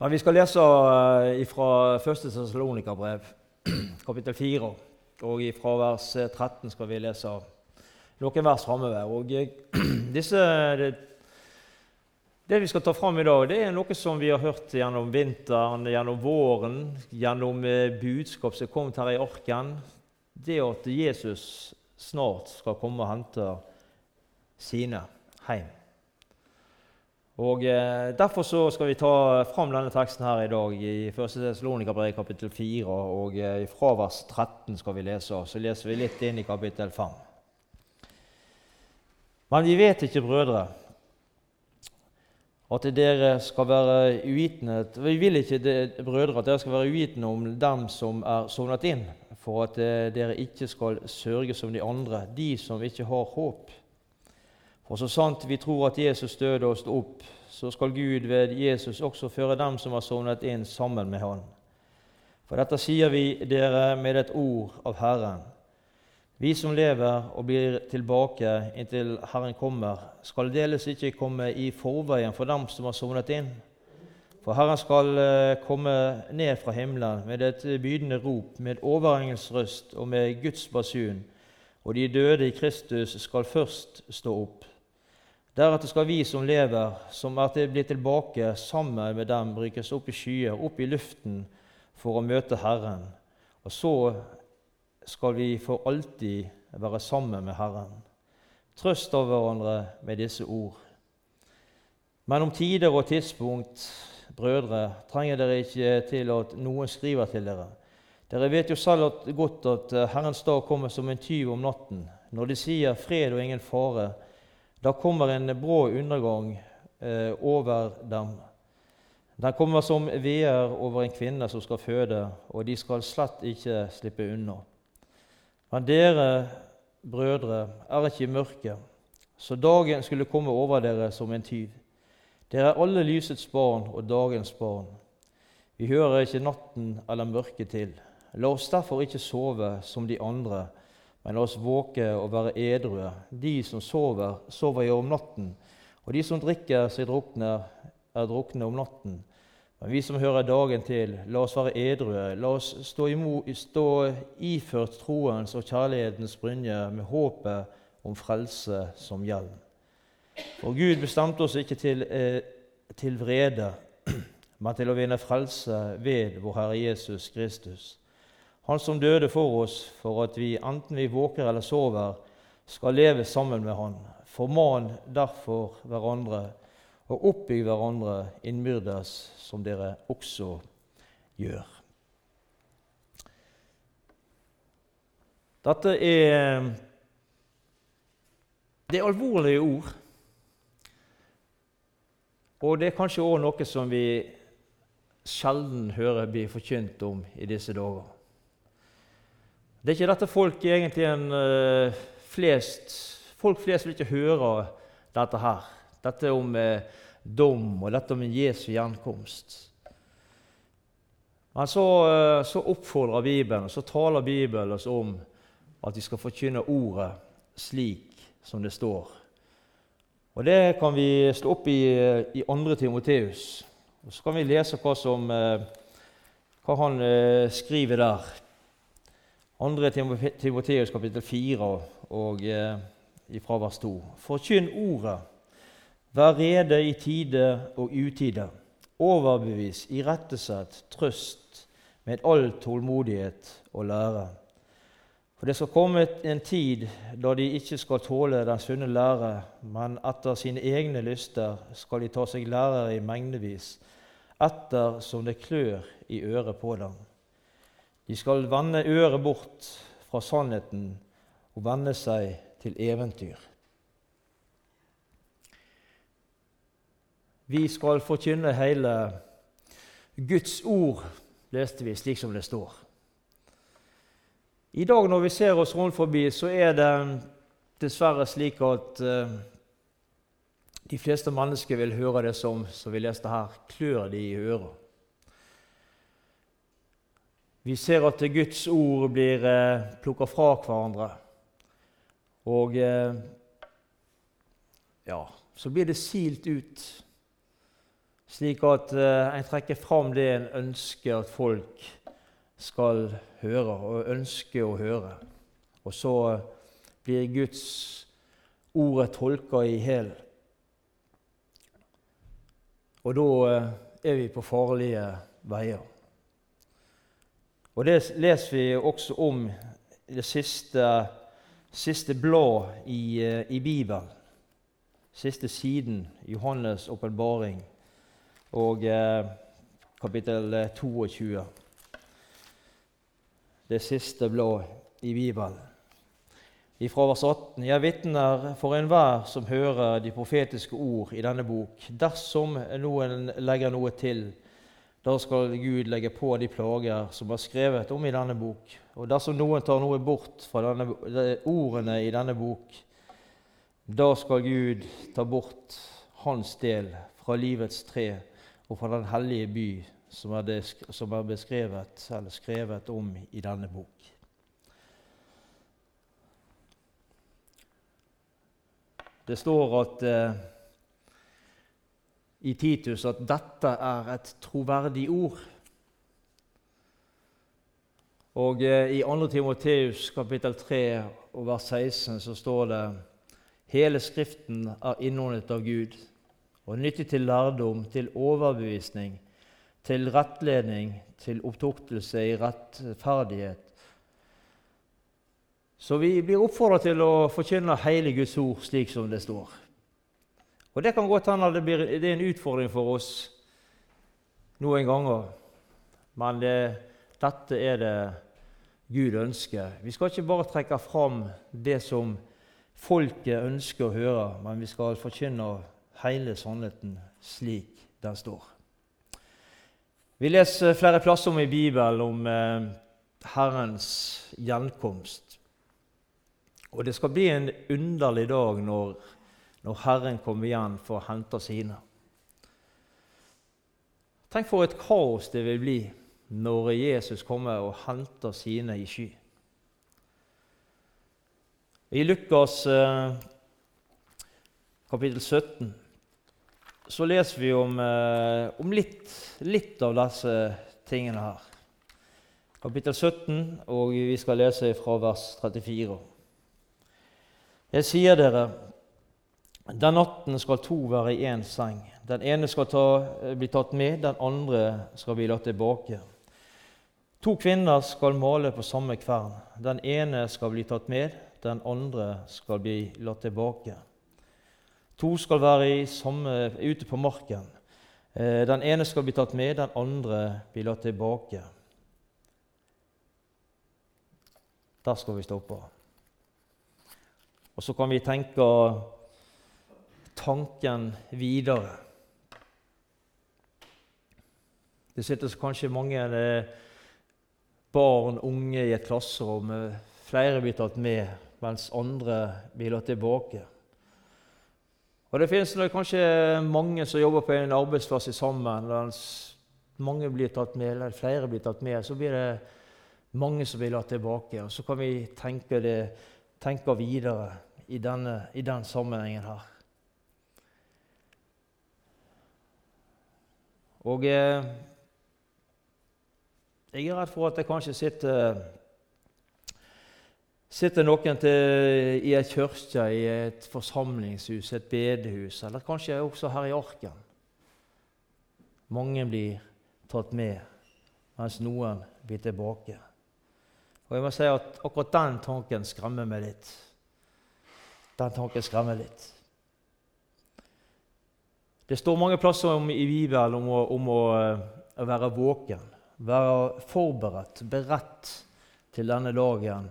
Men vi skal lese eh, fra 1. Tessalonikerbrev, kapittel 4. Og fra vers 13 skal vi lese noen vers framover. Og eh, det, vi skal ta fram i dag, det er noe som vi har hørt gjennom vinteren, gjennom våren, gjennom eh, budskap som er kommet her i arken. Det at Jesus snart skal komme og hente sine hjem. Og eh, Derfor så skal vi ta fram denne teksten her i dag i 1. Tessalonikerbrev kapittel 4. og eh, Fra vers 13 skal vi lese, så leser vi litt inn i kapittel 5. Men vi vet ikke, brødre, at dere skal være uvitende Vi vil ikke, brødre, at dere skal være uvitende om dem som er sovnet inn, for at eh, dere ikke skal sørge som de andre, de som ikke har håp. For så sant vi tror at Jesus døde og sto opp, så skal Gud ved Jesus også føre dem som har sovnet inn, sammen med Han. For dette sier vi dere med et ord av Herren. Vi som lever og blir tilbake inntil Herren kommer, skal deles ikke komme i forveien for dem som har sovnet inn. For Herren skal eh, komme ned fra himmelen med et bydende rop, med overengelsrøst og med Guds basun, og de døde i Kristus skal først stå opp. Deretter skal vi som lever, som er til blitt tilbake sammen med dem, brykes opp i skyer, opp i luften, for å møte Herren. Og så skal vi for alltid være sammen med Herren. Trøst av hverandre med disse ord. Men om tider og tidspunkt, brødre, trenger dere ikke til at noen skriver til dere. Dere vet jo selv godt at Herrens dag kommer som en tyv om natten. Når de sier fred og ingen fare, da kommer en brå undergang eh, over dem. Den kommer som veer over en kvinne som skal føde, og de skal slett ikke slippe unna. Men dere, brødre, er ikke i mørket, så dagen skulle komme over dere som en tyv. Dere er alle lysets barn og dagens barn. Vi hører ikke natten eller mørket til. La oss derfor ikke sove som de andre, men la oss våke og være edrue. De som sover, sover jo om natten, og de som drikker seg drukne, er drukne om natten. Men vi som hører dagen til, la oss være edrue. La oss stå, imot, stå iført troens og kjærlighetens brynje med håpet om frelse som hjelm. For Gud bestemte oss ikke til, eh, til vrede, men til å vinne frelse ved vår Herre Jesus Kristus. Han som døde for oss, for at vi, enten vi våker eller sover, skal leve sammen med Han. Forman derfor hverandre og oppbygg hverandre innbyrdes, som dere også gjør. Dette er, det er alvorlige ord. Og det er kanskje òg noe som vi sjelden hører bli forkynt om i disse dager. Det er ikke dette folk egentlig en, uh, flest Folk flest vil ikke høre dette her. Dette om uh, dom og dette om Jesu gjenkomst. Men så, uh, så, oppfordrer Bibelen, og så taler Bibelen oss om at vi skal forkynne ordet slik som det står. Og Det kan vi slå opp i, i 2. Timoteus. Så kan vi lese hva, som, hva han skriver der. 2. Timoteus kapittel 4 og eh, fra vers 2. Forkynn ordet. Vær rede i tide og utide. Overbevis, irettesett, trøst med all tålmodighet og lære. For det skal komme en tid da de ikke skal tåle den sunne lære, men etter sine egne lyster skal de ta seg lærere i mengdevis, etter som det klør i øret på dem. De skal vende øret bort fra sannheten og vende seg til eventyr. Vi skal forkynne hele Guds ord, leste vi, slik som det står. I dag når vi ser oss rundt forbi, så er det dessverre slik at uh, de fleste mennesker vil høre det som, som vi leste her, klør de i øret. Vi ser at Guds ord blir eh, plukka fra hverandre. Og eh, ja, så blir det silt ut. slik at eh, en trekker fram det en ønsker at folk skal høre, og ønsker å høre. Og så blir Guds ordet tolka i hæl. Og da eh, er vi på farlige veier. Og Det leser vi også om i det siste, siste blad i, eh, i Bibelen. Siste siden, Johannes' åpenbaring og eh, kapittel 22. Eh, det siste bladet i Bibelen. I vers 18.: Jeg vitner for enhver som hører de profetiske ord i denne bok. Dersom noen legger noe til, da skal Gud legge på de plager som er skrevet om i denne bok. Og dersom noen tar noe bort fra denne, ordene i denne bok, da skal Gud ta bort hans del fra livets tre og fra den hellige by som er, det, som er beskrevet eller skrevet om i denne bok. Det står at eh, i Titus at dette er et troverdig ord. Og eh, I 2. Timoteus kapittel 3 og vers 16 så står det hele Skriften er innåndet av Gud og nyttig til lærdom, til overbevisning, til rettledning, til opptuktelse i rettferdighet. Så vi blir oppfordret til å forkynne hele Guds ord slik som det står. Og Det kan godt hende det, blir, det er en utfordring for oss noen ganger, men det, dette er det Gud ønsker. Vi skal ikke bare trekke fram det som folket ønsker å høre, men vi skal forkynne hele sannheten slik den står. Vi leser flere plasser om i Bibelen om eh, Herrens gjenkomst. Og det skal bli en underlig dag når, når Herren kommer igjen for å hente sine. Tenk for et kaos det vil bli når Jesus kommer og henter sine i sky. I Lukas eh, kapittel 17 så leser vi om, eh, om litt, litt, av disse tingene her. Kapittel 17, og vi skal lese fra vers 34. Jeg sier dere, den natten skal to være i én seng. Den ene skal ta, bli tatt med, den andre skal bli latt tilbake. To kvinner skal male på samme kvern. Den ene skal bli tatt med, den andre skal bli latt tilbake. To skal være samme, ute på marken. Eh, den ene skal bli tatt med, den andre blir latt tilbake. Der skal vi stoppe. Og så kan vi tenke tanken videre. Det sitter kanskje mange barn, unge, i et klasserom. Flere blir tatt med, mens andre blir latt tilbake. Og Det finnes kanskje mange som jobber på en arbeidsplass sammen. mens Mange blir tatt med, eller flere blir tatt med. Så blir det mange som blir latt tilbake. Og Så kan vi tenke, det, tenke videre i, denne, i den sammenhengen her. Og eh, jeg er redd for at det kanskje sitter Sitter noen til, i ei kirke, i et forsamlingshus, et bedehus, eller kanskje også her i Arken. Mange blir tatt med, mens noen blir tilbake. Og jeg må si at Akkurat den tanken skremmer meg litt. Den tanken skremmer litt. Det står mange plasser om, i Bibelen om, å, om å, å være våken, være forberedt, beredt til denne dagen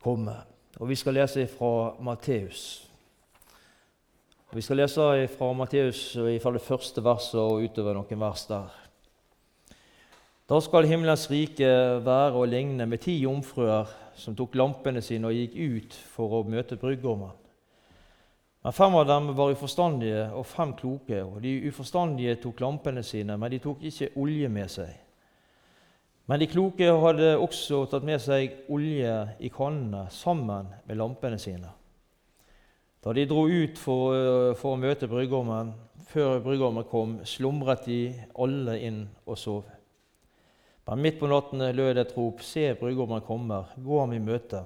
kommer. Og Vi skal lese fra Matteus. Vi skal lese fra Matteus fra det første verset og utover noen vers der. Da skal himmelens rike være å ligne med ti jomfruer som tok lampene sine og gikk ut for å møte brudgommen. Men fem av dem var uforstandige og fem kloke, og de uforstandige tok lampene sine, men de tok ikke olje med seg. Men de kloke hadde også tatt med seg olje i kannene sammen med lampene sine. Da de dro ut for, eh, for å møte brudgommen, før brudgommen kom, slumret de alle inn og sov. Men midt på natten lød et rop, se, brudgommen kommer, gå ham i møte.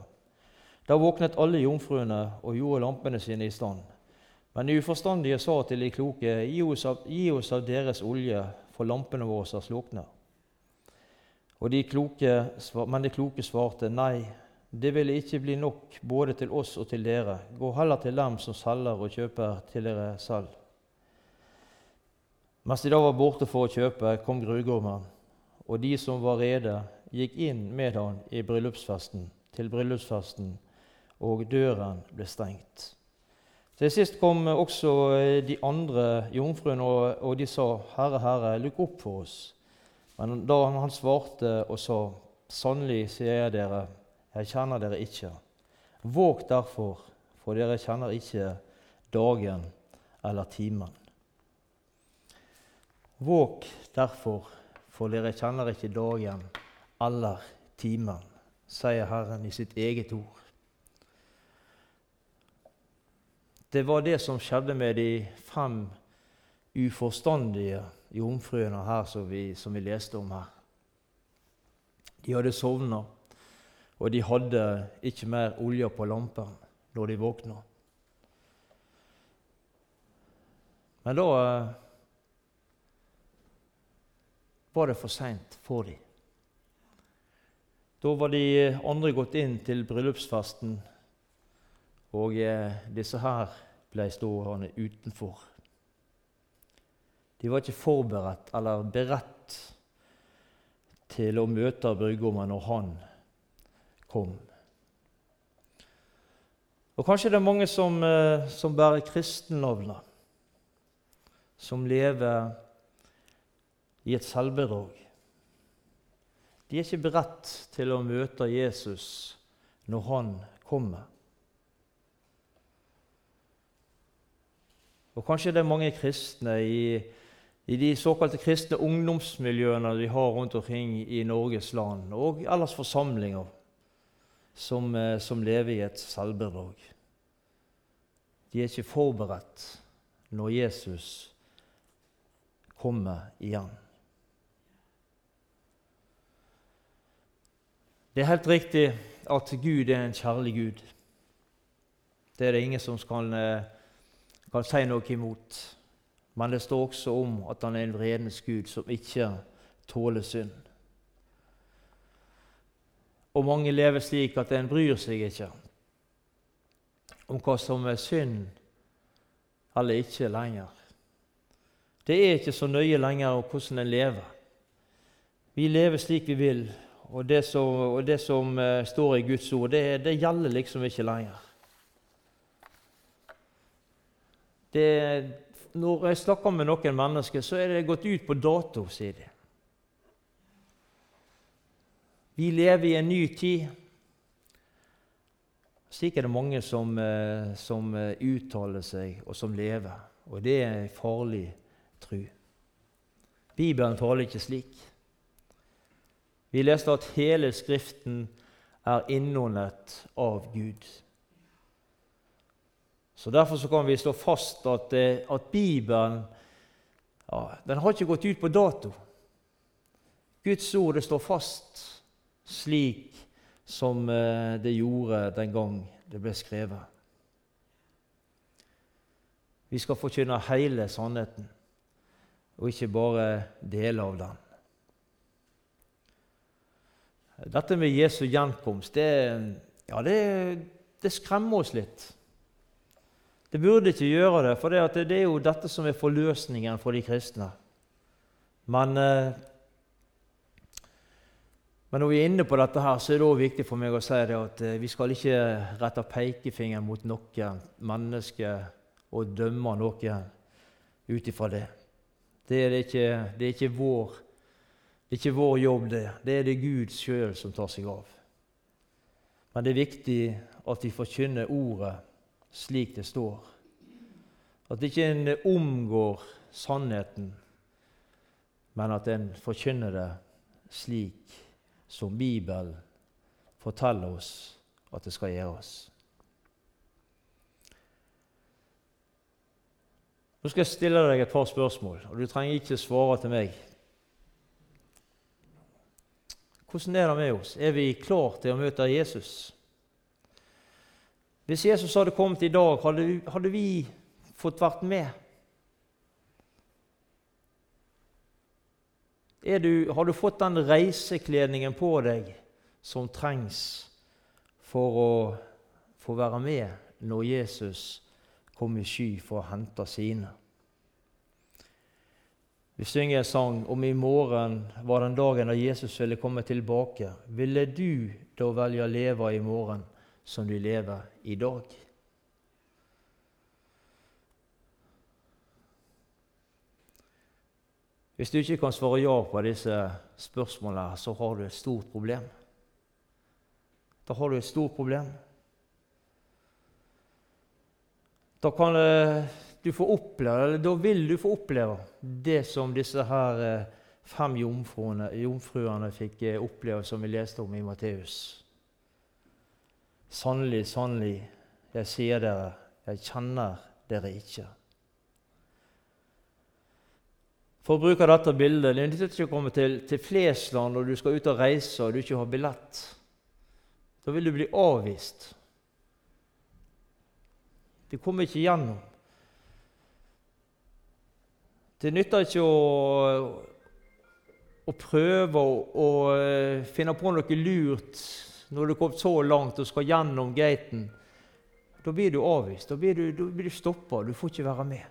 Da våknet alle jomfruene og gjorde lampene sine i stand. Men de uforstandige sa til de kloke, gi oss av, gi oss av deres olje, for lampene våre har sluknet. De kloke, men de kloke svarte, nei, det ville ikke bli nok både til oss og til dere. Gå heller til dem som selger og kjøper til dere selv. Mens de da var borte for å kjøpe, kom brudgommen, og de som var rede, gikk inn med han i bryllupsfesten, til bryllupsfesten, og døren ble stengt. Til sist kom også de andre jomfruene, og de sa, 'Herre, Herre, lukk opp for oss.' Men da han svarte og sa, 'Sannelig sier jeg dere, jeg kjenner dere ikke.' Våg derfor, for dere kjenner ikke dagen eller timen. Våg derfor, for dere kjenner ikke dagen eller timen, sier Herren i sitt eget ord. Det var det som skjedde med de fem uforstandige jomfruene her som vi, som vi leste om her. De hadde sovna, og de hadde ikke mer olje på lampen når de våkna. Men da eh, var det for seint for dem. Da var de andre gått inn til bryllupsfesten, og eh, disse her ble stående utenfor. De var ikke forberedt eller beredt til å møte brudgommen når han kom. Og Kanskje det er mange som, eh, som bærer kristennavnet, som lever i et selvbedrag. De er ikke beredt til å møte Jesus når han kommer. Og Kanskje det er mange kristne i i de såkalte kristne ungdomsmiljøene vi har rundt omkring i Norges land, og ellers forsamlinger som, eh, som lever i et selvbedrag. De er ikke forberedt når Jesus kommer igjen. Det er helt riktig at Gud er en kjærlig Gud. Det er det ingen som kan, kan si noe imot. Men det står også om at han er en vredens Gud som ikke tåler synd. Og mange lever slik at en bryr seg ikke om hva som er synd eller ikke lenger. Det er ikke så nøye lenger om hvordan en lever. Vi lever slik vi vil, og det som, og det som uh, står i Guds ord, det, det gjelder liksom ikke lenger. Det, når jeg snakker med noen mennesker, så er det gått ut på dato, sier de. Vi lever i en ny tid. Slik er det mange som, eh, som eh, uttaler seg, og som lever. Og det er en farlig tru. Bibelen taler ikke slik. Vi leste at hele Skriften er innåndet av Gud. Så Derfor så kan vi slå fast at, eh, at Bibelen ja, den har ikke gått ut på dato. Guds ord det står fast slik som eh, det gjorde den gang det ble skrevet. Vi skal forkynne hele sannheten, og ikke bare deler av den. Dette med Jesu gjenkomst, det, ja, det, det skremmer oss litt. Det burde ikke gjøre det, for det, er jo dette som er forløsningen for de kristne. Men, eh, men, når vi er inne på dette, her, så er det også viktig for meg å si det at eh, vi skal ikke rette pekefingeren mot noen menneske og dømme noen ut ifra det. Det er, ikke, det, er ikke vår, det er ikke vår jobb, det. Det er det Gud sjøl som tar seg av. Men det er viktig at vi forkynner ordet slik det står. At ikke en omgår sannheten, men at en forkynner det slik som Bibelen forteller oss at det skal gjøres. Nå skal jeg stille deg et par spørsmål, og du trenger ikke svare til meg. Hvordan er det med oss? Er vi klar til å møte Jesus? Hvis Jesus hadde kommet i dag, hadde, hadde vi fått vært med? Du, har du fått den reisekledningen på deg som trengs for å få være med når Jesus kom i sky for å hente sine. Vi synger en sang om i morgen var den dagen da Jesus ville komme tilbake. Ville du da velge å leve i morgen som du lever i dag? Hvis du ikke kan svare ja på disse spørsmålene, så har du et stort problem. Da har du et stort problem. Da, kan eh, du få oppleve, eller da vil du få oppleve det som disse her eh, fem jomfruene, jomfruene fikk eh, oppleve, som vi leste om i Matteus. Sannelig, sannelig, jeg sier dere, jeg kjenner dere ikke. For å bruke dette bildet, Det nytter ikke å komme til, til Flesland når du skal ut og reise og du ikke har billett. Da vil du bli avvist. Du kommer ikke gjennom. Det nytter ikke å, å prøve å, å, eh, finne på noe lurt når du har kommet så langt og skal gjennom gaten. Da blir du avvist. Da blir du, da du stoppa. Du får ikke være med.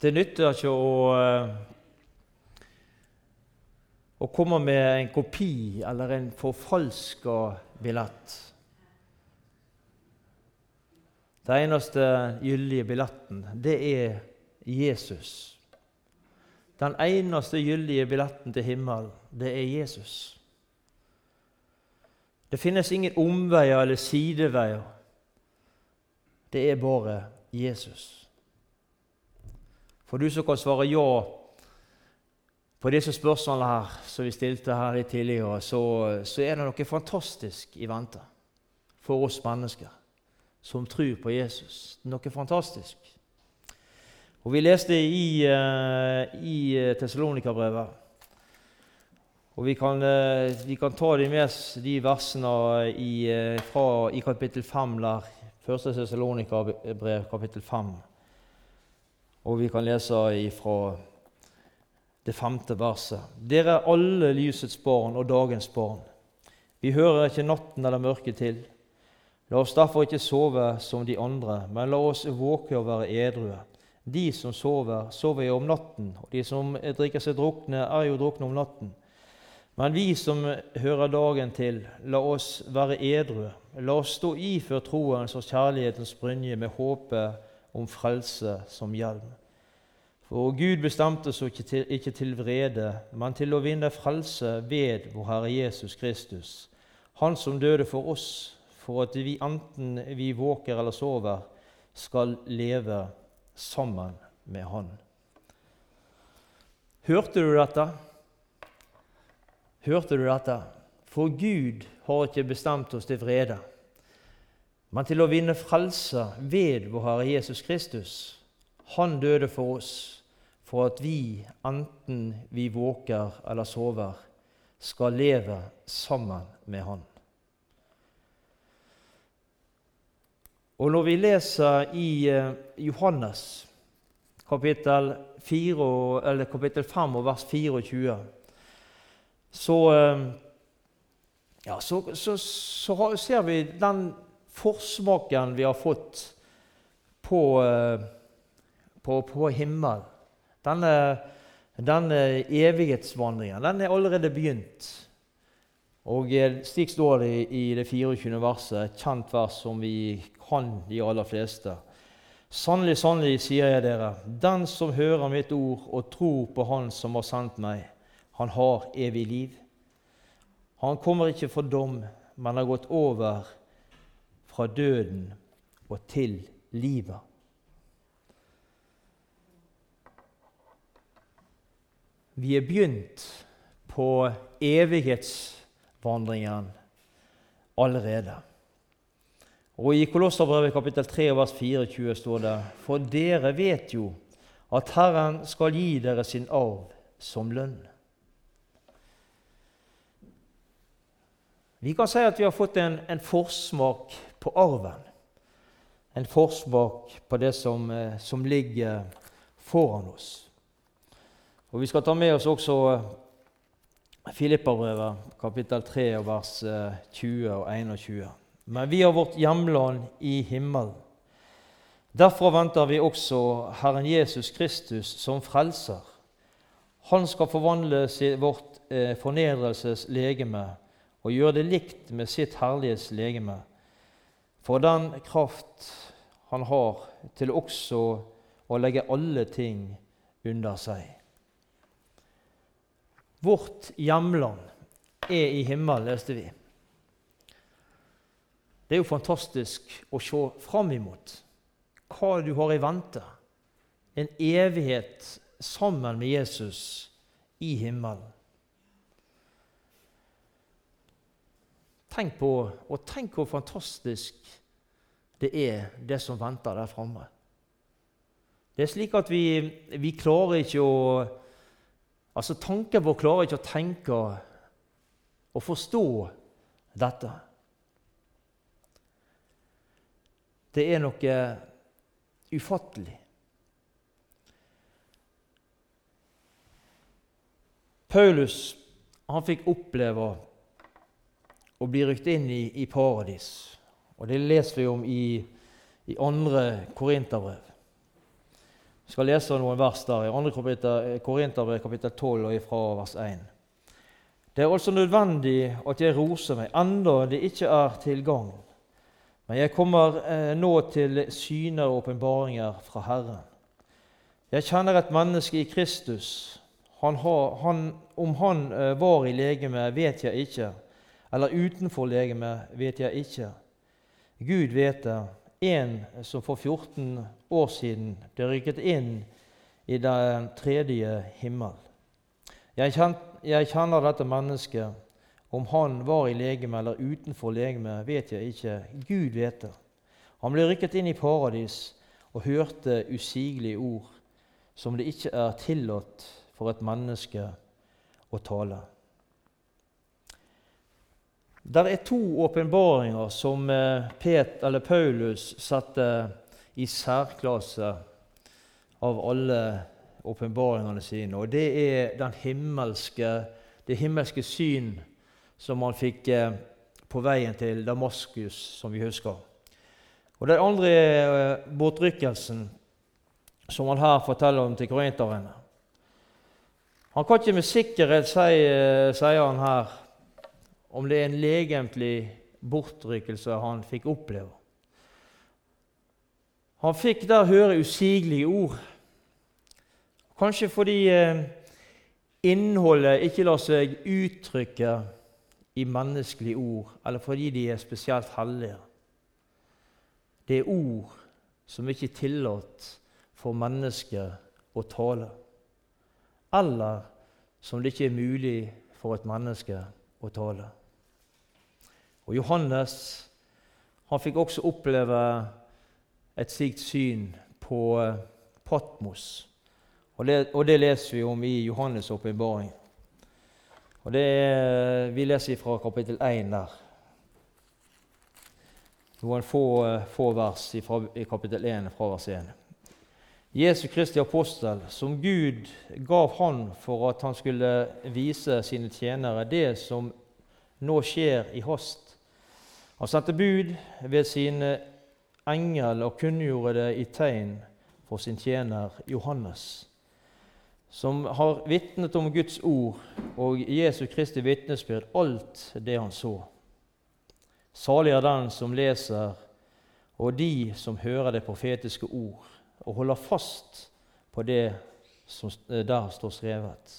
Det nytter ikke å eh, å komme med en kopi eller en forfalska billett. Den eneste gyldige billetten, det er Jesus. Den eneste gyldige billetten til himmelen, det er Jesus. Det finnes ingen omveier eller sideveier. Det er bare Jesus. For du som kan svare ja på disse spørsmålene her, som vi stilte her litt tidligere, så, så er det noe fantastisk i vente for oss mennesker som tror på Jesus. Noe fantastisk. Og Vi leste i, uh, i eh, Tessalonika-brevet. Og vi kan, uh, vi kan, ta de med de versene i, fra, i kapittel 5 der. Første Tessalonika-brev, kapittel 5. Og vi kan lese fra det femte verset. Dere er alle lysets barn og dagens barn. Vi hører ikke natten eller mørket til. La oss derfor ikke sove som de andre, men la oss våke og være edrue. De som sover, sover jo om natten, og de som drikker seg drukne, er jo drukne om natten. Men vi som hører dagen til, la oss være edrue. La oss stå iført troens og kjærlighetens brynje med håpet om frelse som hjelm. For Gud bestemte oss ikke til, ikke til vrede, men til å vinne frelse ved vår Herre Jesus Kristus, Han som døde for oss, for at vi enten vi våker eller sover, skal leve sammen med Han. Hørte du dette? Hørte du dette? For Gud har ikke bestemt oss til vrede, men til å vinne frelse ved vår Herre Jesus Kristus. Han døde for oss for at vi, enten vi våker eller sover, skal leve sammen med Han. Og Når vi leser i eh, Johannes kapittel, 4, kapittel 5 og vers 24, så, eh, ja, så, så, så ser vi den forsmaken vi har fått på, eh, på, på himmelen denne, denne evighetsvandringen den er allerede begynt. Og eh, Slik står det i det 24. verset, et kjent vers som vi kan, de aller fleste. Sannelig, sannelig, sier jeg dere, den som hører mitt ord og tror på Han som har sendt meg, han har evig liv. Han kommer ikke for dom, men har gått over fra døden og til livet. Vi er begynt på evighetsvandringen allerede. Og I Kolosserbrevet kapittel 3 vers 24 står det For dere vet jo at Herren skal gi dere sin arv som lønn. Vi kan si at vi har fått en, en forsmak på arven. En forsmak på det som, eh, som, ligger foran oss. Og Vi skal ta med oss også eh, Filipperbrevet, kapittel 3, vers 20 eh, og 21. Men vi har vårt hjemland i himmelen. Derfor venter vi også Herren Jesus Kristus som frelser. Han skal forvandle vårt fornedrelseslegeme og gjøre det likt med sitt herlighetslegeme, for den kraft han har til også å legge alle ting under seg. Vårt hjemland er i himmelen, leste vi. Det er jo fantastisk å se fram imot hva du har i vente. En evighet sammen med Jesus i himmelen. Tenk på, og tenk hvor fantastisk det er, det som venter der framme. Det er slik at vi, vi klarer ikke å Altså, tanken vår klarer ikke å tenke og forstå dette. Det er noe ufattelig. Paulus han fikk oppleve å bli rykt inn i, i paradis. Og Det leser vi om i, i andre Korinterbrev. Vi skal lese noen vers der i 2. Korinterbrev kapittel 12 og fra vers 1. Det er altså nødvendig at jeg roser meg, enda det ikke er til gagn. Men jeg kommer eh, nå til syner og åpenbaringer fra Herren. Jeg kjenner et menneske i Kristus. Han har, han, om han eh, var i legeme, vet jeg ikke eller utenfor legemet, vet jeg ikke. Gud vet det. En som for 14 år siden ble rykket inn i den tredje himmel. Jeg, kjenner dette mennesket. Om han var i legeme eller utenfor legeme, vet jeg ikke. Gud vet det. Han ble rykket inn i paradis og hørte usigelige ord som det ikke er tillatt for et menneske å tale. Det er to åpenbaringer som Pet Pet, Paulus satte i særklasse av alle åpenbaringene sine. Og det er himmelske, det himmelske syn som han fikk eh, på veien til Damaskus, som vi husker. Og Den andre er eh, båtrykkelsen, som han her forteller om til korinterne. Han kan ikke med sikkerhet si, sier han her, om det er en legemlig bortrykkelse han fikk oppleve. Han fikk der høre usigelige ord, kanskje fordi eh, innholdet ikke lar seg uttrykke i menneskelige ord, eller fordi de er spesielt hellige. Det er ord som ikke er tillatt for mennesker å tale, eller som det ikke er mulig for et menneske å tale. Og Johannes han fikk også oppleve et slikt syn på eh, Patmos. Og det, og det leser vi om i Johannes' åpenbaring. Og det er, Vi leser fra kapittel 1 der. Noen få, eh, få vers fra, i kapittel 1 fra vers 1. Jesu Kristi apostel, som Gud gav han for at han skulle vise sine tjenere det som nå skjer i hast han sendte bud ved sine engel og kunngjorde det i tegn for sin tjener Johannes, som har vitnet om Guds ord og Jesu Kristi vitnesbyrd, alt det han så. Salig er den som leser, og de som hører det profetiske ord, og holder fast på det som der står skrevet.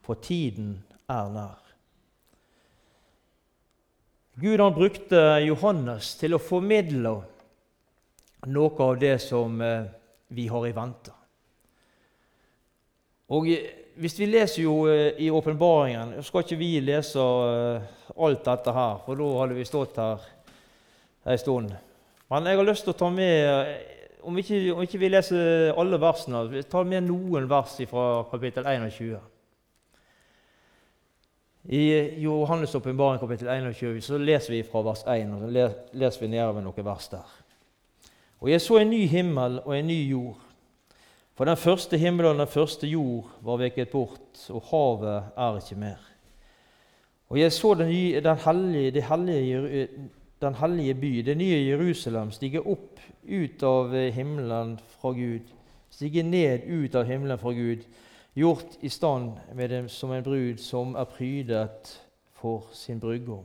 For tiden er nær. Gud han brukte Johannes til å formidle noe av det som eh, vi har i vente. Og hvis vi leser jo eh, i åpenbaringen Skal ikke vi lese eh, alt dette her, for da hadde vi stått her en stund. Men jeg har lyst til å ta med Om ikke, om ikke vi leser alle versene, ta med noen vers fra kapittel 21. I Johannes' åpenbaring kapittel 21 så leser vi fra vers 1, og så leser vi nedover noen vers der. Og jeg så en ny himmel og en ny jord. For den første himmel og den første jord var veket bort, og havet er ikke mer. Og jeg så den, nye, den, hellige, den, hellige, den hellige by, det nye Jerusalem, stige opp ut av himmelen fra Gud, stige ned ut av himmelen fra Gud, gjort i stand med dem som en brud som er prydet for sin brudgom.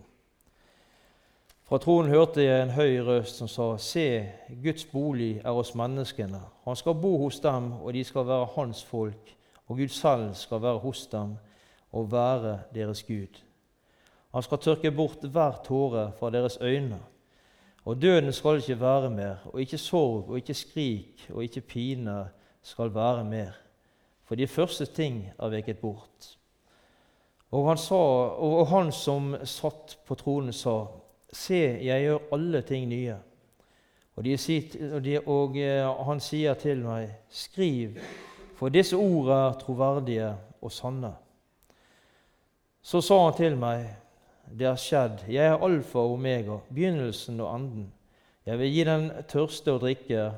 Fra tronen hørte jeg en høy røst som sa, Se, Guds bolig er hos menneskene. Han skal bo hos dem, og de skal være hans folk, og Gud selv skal være hos dem og være deres Gud. Han skal tørke bort hver tåre fra deres øyne. Og døden skal ikke være mer, og ikke sorg og ikke skrik og ikke pine skal være mer. For de første ting er veket bort. Og han, sa, og han som satt på tronen, sa:" Se, jeg gjør alle ting nye. Og, de, og eh, han sier til meg, skriv, for disse ord er troverdige og sanne. Så sa han til meg, det er skjedd, jeg er alfa og omega, begynnelsen og enden. Jeg vil gi den tørste å drikke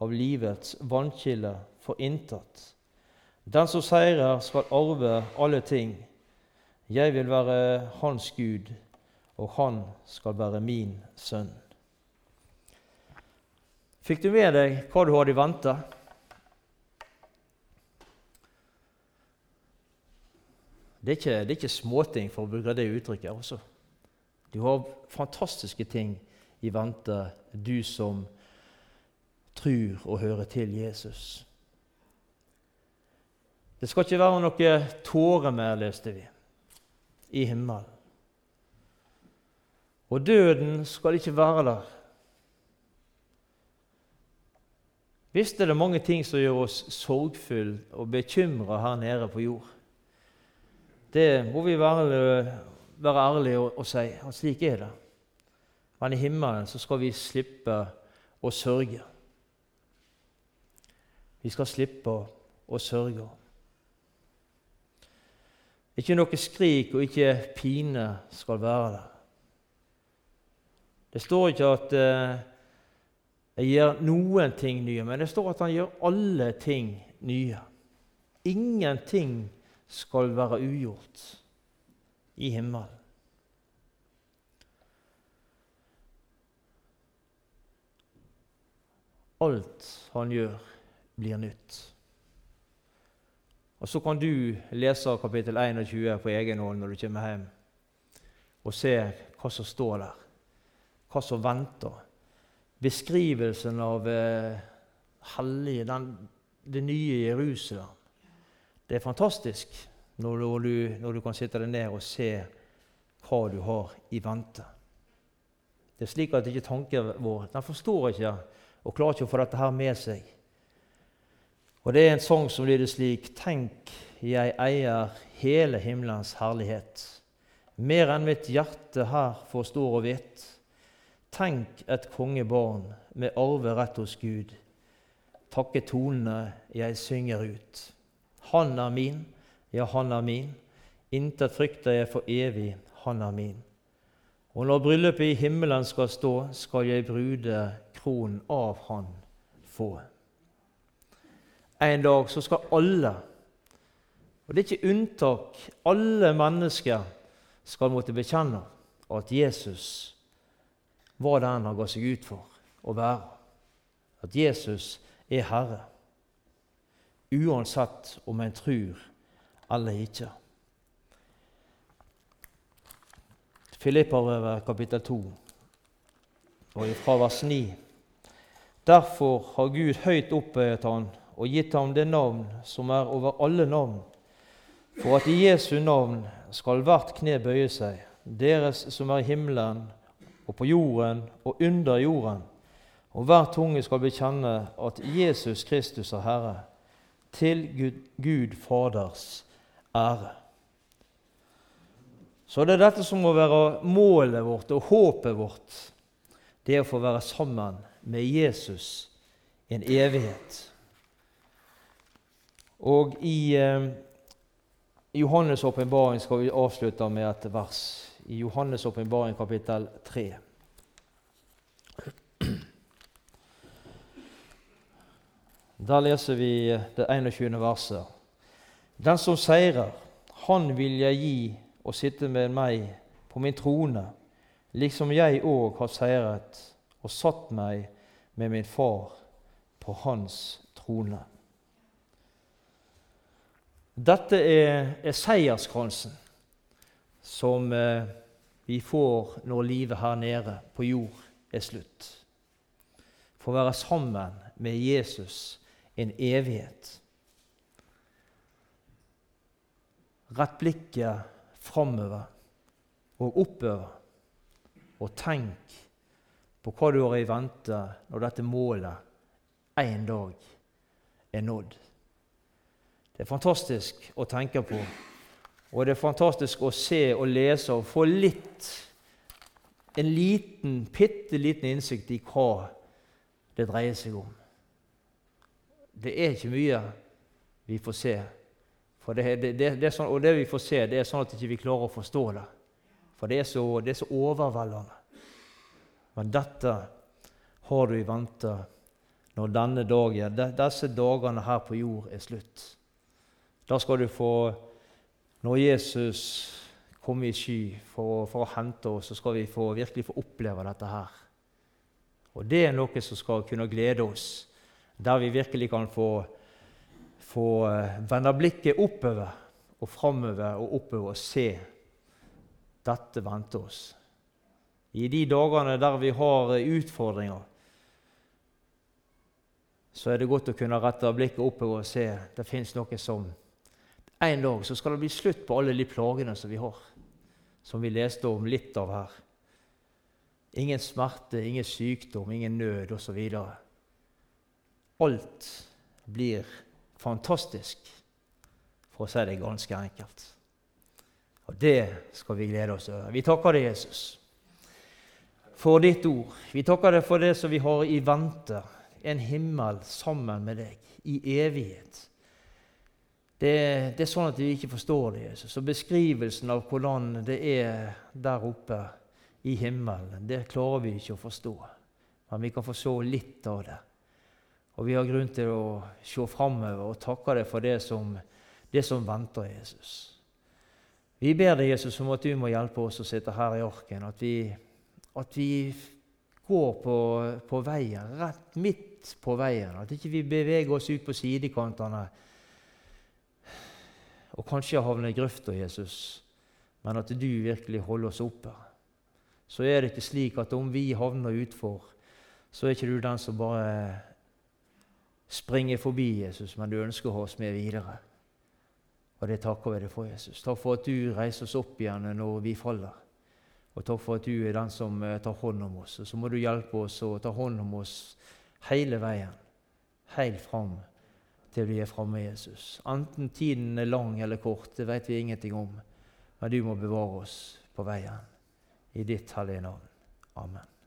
av livets vannkilde for intet. Den som seirer, skal arve alle ting. Jeg vil være hans Gud og han skal være min sønn. Fikk du med deg hva du hadde i vente? Det er, ikke, det er ikke småting, for å bruke det uttrykket. også. Du har fantastiske ting i vente, du som tror og hører til Jesus. Det skal ikke være noe tårer mer, leste vi, i himmelen. Og døden skal ikke være der. Visst er det mange ting som gjør oss sorgfulle og bekymra her nede på jord. Det må vi være, være ærlige og, og, si at slik er det. Men i himmelen så skal vi slippe å sørge. Vi skal slippe å sørge. Ikke noe skrik og ikke pine skal være der. Det står ikke at eh, jeg gjør noen ting nye, men det står at han gjør alle ting nye. Ingenting skal være ugjort i himmelen. Alt han gjør, blir nytt. Og Så kan du lese kapittel 21 på egen hånd når du kommer hjem, og se hva som står der hva som venter. Beskrivelsen av eh, hellige, den, det nye Jerusalem. Det er fantastisk når du, når du kan sitte deg ned og se hva du har i vente. Det er slik at ikke tanken vår den forstår ikke og klarer ikke å få dette her med seg. Og Det er en sang som lyder slik.: Tenk, jeg eier hele himmelens herlighet. Mer enn mitt hjerte her forstår og vet. Tenk et kongebarn med arverett hos Gud. Takke tonene jeg synger ut. Han er min, ja, han er min. Intet frykter jeg for evig, han er min. Og når bryllupet i himmelen skal stå, skal jeg brude kronen av han få. En dag så skal alle, og det er ikke unntak, alle mennesker skal måtte bekjenne at Jesus var det enn han ga seg ut for å være. At Jesus er Herre, uansett om en tror eller ikke. Filipparøvet kapittel 2 og fra vers 9. Derfor har Gud høyt opphøyet han og gitt ham det navn som er over alle navn, for at i Jesu navn skal hvert kne bøye seg, deres som er i himmelen og på jorden og under jorden. Og hver tunge skal bekjenne at Jesus Kristus er Herre, til Gud, Gud Faders ære. Så det er dette som må være målet vårt og håpet vårt. Det er å få være sammen med Jesus en evighet. Og i eh, Johannes' åpenbaring skal vi avslutte med et vers. I Johannes' åpenbaring kapittel 3. Der leser vi det 21. verset. Den som seirer, han vil jeg gi å sitte med meg på min trone, liksom jeg òg har seiret og satt meg med min far på hans trone. Dette er, er seierskransen som eh, vi får når livet her nede på jord er slutt. Få være sammen med Jesus en evighet. Rett blikket framover og oppover, og tenk på hva du har i vente når dette målet en dag er nådd. Det er fantastisk å tenke på, og det er fantastisk å se og lese og få litt en liten, bitte liten innsikt i hva det dreier seg om. Det er ikke mye vi får se for det, det, det, det sånn, og det vi får se, det er sånn at vi ikke klarer å forstå det. For det er så, er så overveldende. Men dette har du i vente når denne dagen, disse dagene her på jord er slutt. Da skal du få Når Jesus kommer i sky for, for å hente oss, så skal vi få, virkelig få oppleve dette her. Og det er noe som skal kunne glede oss, der vi virkelig kan få få eh, vende blikket oppover og framover og oppover og se dette venter oss. I de dagene der vi har eh, utfordringer, så er det godt å kunne rette blikket oppover og se det fins noe som En dag så skal det bli slutt på alle de plagene som vi har, som vi leste om litt av her. Ingen smerte, ingen sykdom, ingen nød osv. Alt blir fantastisk, for å si det ganske enkelt. Og det skal vi glede oss over. Vi takker deg, Jesus, for ditt ord. Vi takker deg for det som vi har i vente, en himmel sammen med deg i evighet. Det, det, er sånn at vi ikke forstår det, Jesus. Så beskrivelsen av hvordan det er der oppe i himmelen, det klarer vi ikke å forstå. Men vi kan se litt av det. Og vi har grunn til å se framover og takke deg for det som, det som venter Jesus. Vi ber deg, Jesus, om at du må hjelpe oss å sitte her i arken. At vi, at vi går på, på, veien, rett midt på veien. At ikke vi beveger oss ut på sidekantene og kanskje havner i grøfta, Jesus, men at du virkelig holder oss oppe. Så er det ikke slik at om vi havner utfor, så er ikke du den som bare springer forbi Jesus, men du ønsker å ha oss med videre. Og det takker vi deg for, Jesus. Takk for at du reiser oss opp igjen når vi faller. Og takk for at du er den som eh, tar hånd om oss. Og så må du hjelpe oss å ta hånd om oss hele veien, helt fram til vi er framme, Jesus. Enten tiden er lang eller kort, det vet vi ingenting om. Men du må bevare oss på veien. I ditt hellige navn. Amen.